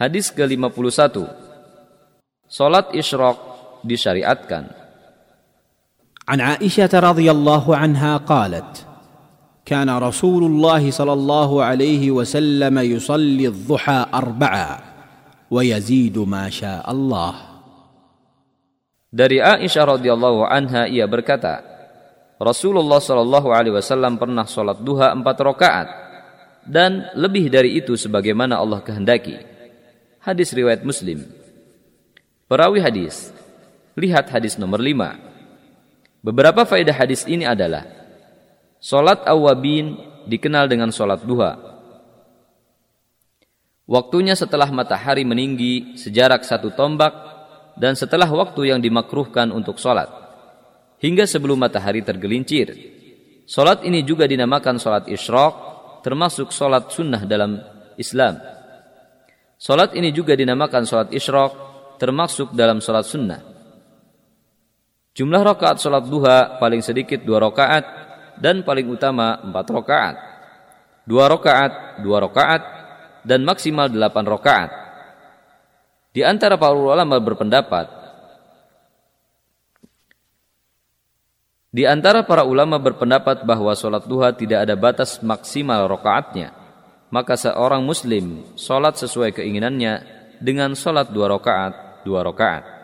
Hadis ke-51. Salat isyraq disyariatkan. عن عائشه رضي الله عنها قالت كان رسول الله صلى الله عليه وسلم يصلي الضحى اربعا ويزيد ما شاء الله Dari Aisyah radhiyallahu anha ia berkata, Rasulullah shallallahu alaihi wasallam pernah sholat duha empat rakaat dan lebih dari itu sebagaimana Allah kehendaki. Hadis riwayat Muslim. Perawi hadis. Lihat hadis nomor 5. Beberapa faedah hadis ini adalah Salat awabin dikenal dengan salat duha. Waktunya setelah matahari meninggi sejarak satu tombak dan setelah waktu yang dimakruhkan untuk sholat, hingga sebelum matahari tergelincir. Sholat ini juga dinamakan sholat isyraq, termasuk sholat sunnah dalam Islam. Sholat ini juga dinamakan sholat isyraq, termasuk dalam sholat sunnah. Jumlah rakaat sholat duha paling sedikit dua rakaat dan paling utama empat rakaat. Dua rakaat, dua rakaat, dan maksimal delapan rakaat. Di antara para ulama berpendapat Di antara para ulama berpendapat bahwa sholat duha tidak ada batas maksimal rokaatnya. Maka seorang muslim sholat sesuai keinginannya dengan sholat dua rokaat, dua rokaat.